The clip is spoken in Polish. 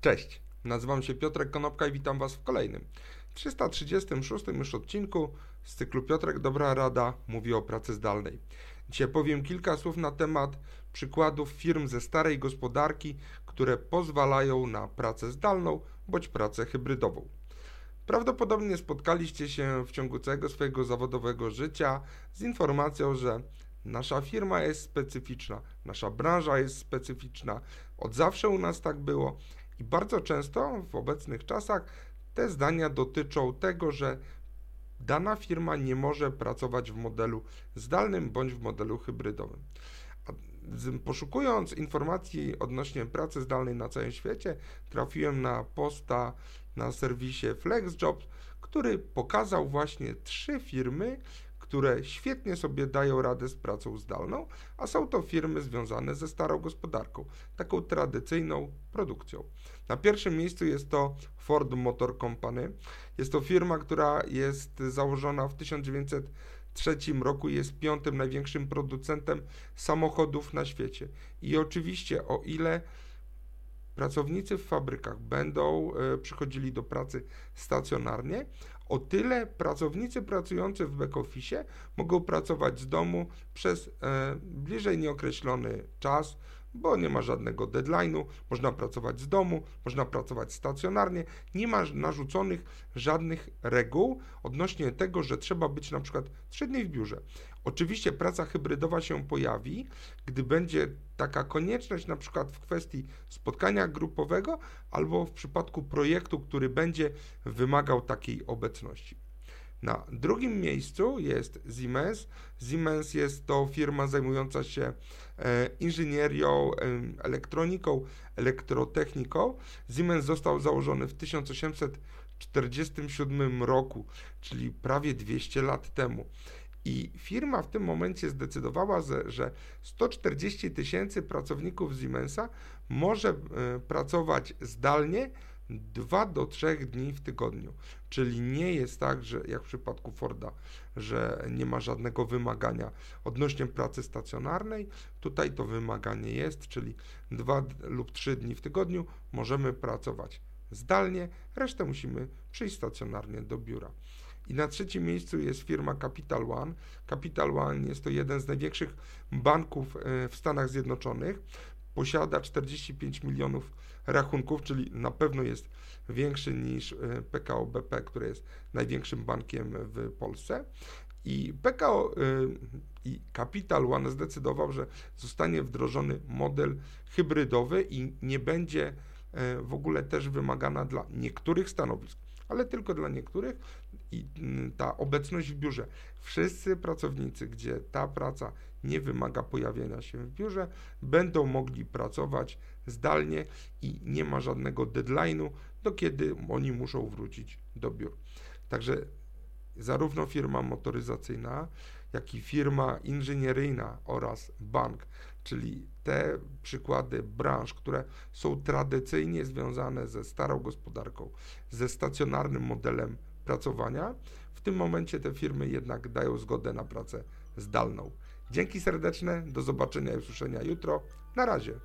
Cześć, nazywam się Piotrek Konopka i witam Was w kolejnym 336 już odcinku z cyklu Piotrek Dobra Rada mówi o pracy zdalnej. Dzisiaj powiem kilka słów na temat przykładów firm ze starej gospodarki, które pozwalają na pracę zdalną bądź pracę hybrydową. Prawdopodobnie spotkaliście się w ciągu całego swojego zawodowego życia z informacją, że nasza firma jest specyficzna, nasza branża jest specyficzna, od zawsze u nas tak było i bardzo często w obecnych czasach te zdania dotyczą tego, że dana firma nie może pracować w modelu zdalnym bądź w modelu hybrydowym. Poszukując informacji odnośnie pracy zdalnej na całym świecie, trafiłem na posta na serwisie FlexJobs, który pokazał właśnie trzy firmy, które świetnie sobie dają radę z pracą zdalną, a są to firmy związane ze starą gospodarką, taką tradycyjną produkcją. Na pierwszym miejscu jest to Ford Motor Company. Jest to firma, która jest założona w 1903 roku, jest piątym największym producentem samochodów na świecie. I oczywiście, o ile pracownicy w fabrykach będą e, przychodzili do pracy stacjonarnie, o tyle pracownicy pracujący w back-office mogą pracować z domu przez e, bliżej nieokreślony czas, bo nie ma żadnego deadline'u, można pracować z domu, można pracować stacjonarnie, nie ma narzuconych żadnych reguł odnośnie tego, że trzeba być na przykład 3 dni w biurze. Oczywiście praca hybrydowa się pojawi, gdy będzie taka konieczność na przykład w kwestii spotkania grupowego albo w przypadku projektu, który będzie wymagał takiej obecności. Na drugim miejscu jest Siemens. Siemens jest to firma zajmująca się e, inżynierią, elektroniką, elektrotechniką. Siemens został założony w 1847 roku, czyli prawie 200 lat temu. I firma w tym momencie zdecydowała, że 140 tysięcy pracowników Siemensa może e, pracować zdalnie 2 do 3 dni w tygodniu. Czyli nie jest tak, że jak w przypadku Forda, że nie ma żadnego wymagania odnośnie pracy stacjonarnej. Tutaj to wymaganie jest, czyli 2 lub 3 dni w tygodniu możemy pracować zdalnie, resztę musimy przyjść stacjonarnie do biura. I na trzecim miejscu jest firma Capital One. Capital One jest to jeden z największych banków e, w Stanach Zjednoczonych. Posiada 45 milionów rachunków, czyli na pewno jest większy niż e, PKO BP, które jest największym bankiem w Polsce. I PKO e, i Capital One zdecydował, że zostanie wdrożony model hybrydowy i nie będzie w ogóle też wymagana dla niektórych stanowisk ale tylko dla niektórych i mm, ta obecność w biurze. Wszyscy pracownicy, gdzie ta praca nie wymaga pojawienia się w biurze, będą mogli pracować zdalnie i nie ma żadnego deadline'u, do kiedy oni muszą wrócić do biur. Także zarówno firma motoryzacyjna, jak i firma inżynieryjna oraz bank, czyli te przykłady branż, które są tradycyjnie związane ze starą gospodarką, ze stacjonarnym modelem pracowania, w tym momencie te firmy jednak dają zgodę na pracę zdalną. Dzięki serdeczne, do zobaczenia i usłyszenia jutro. Na razie.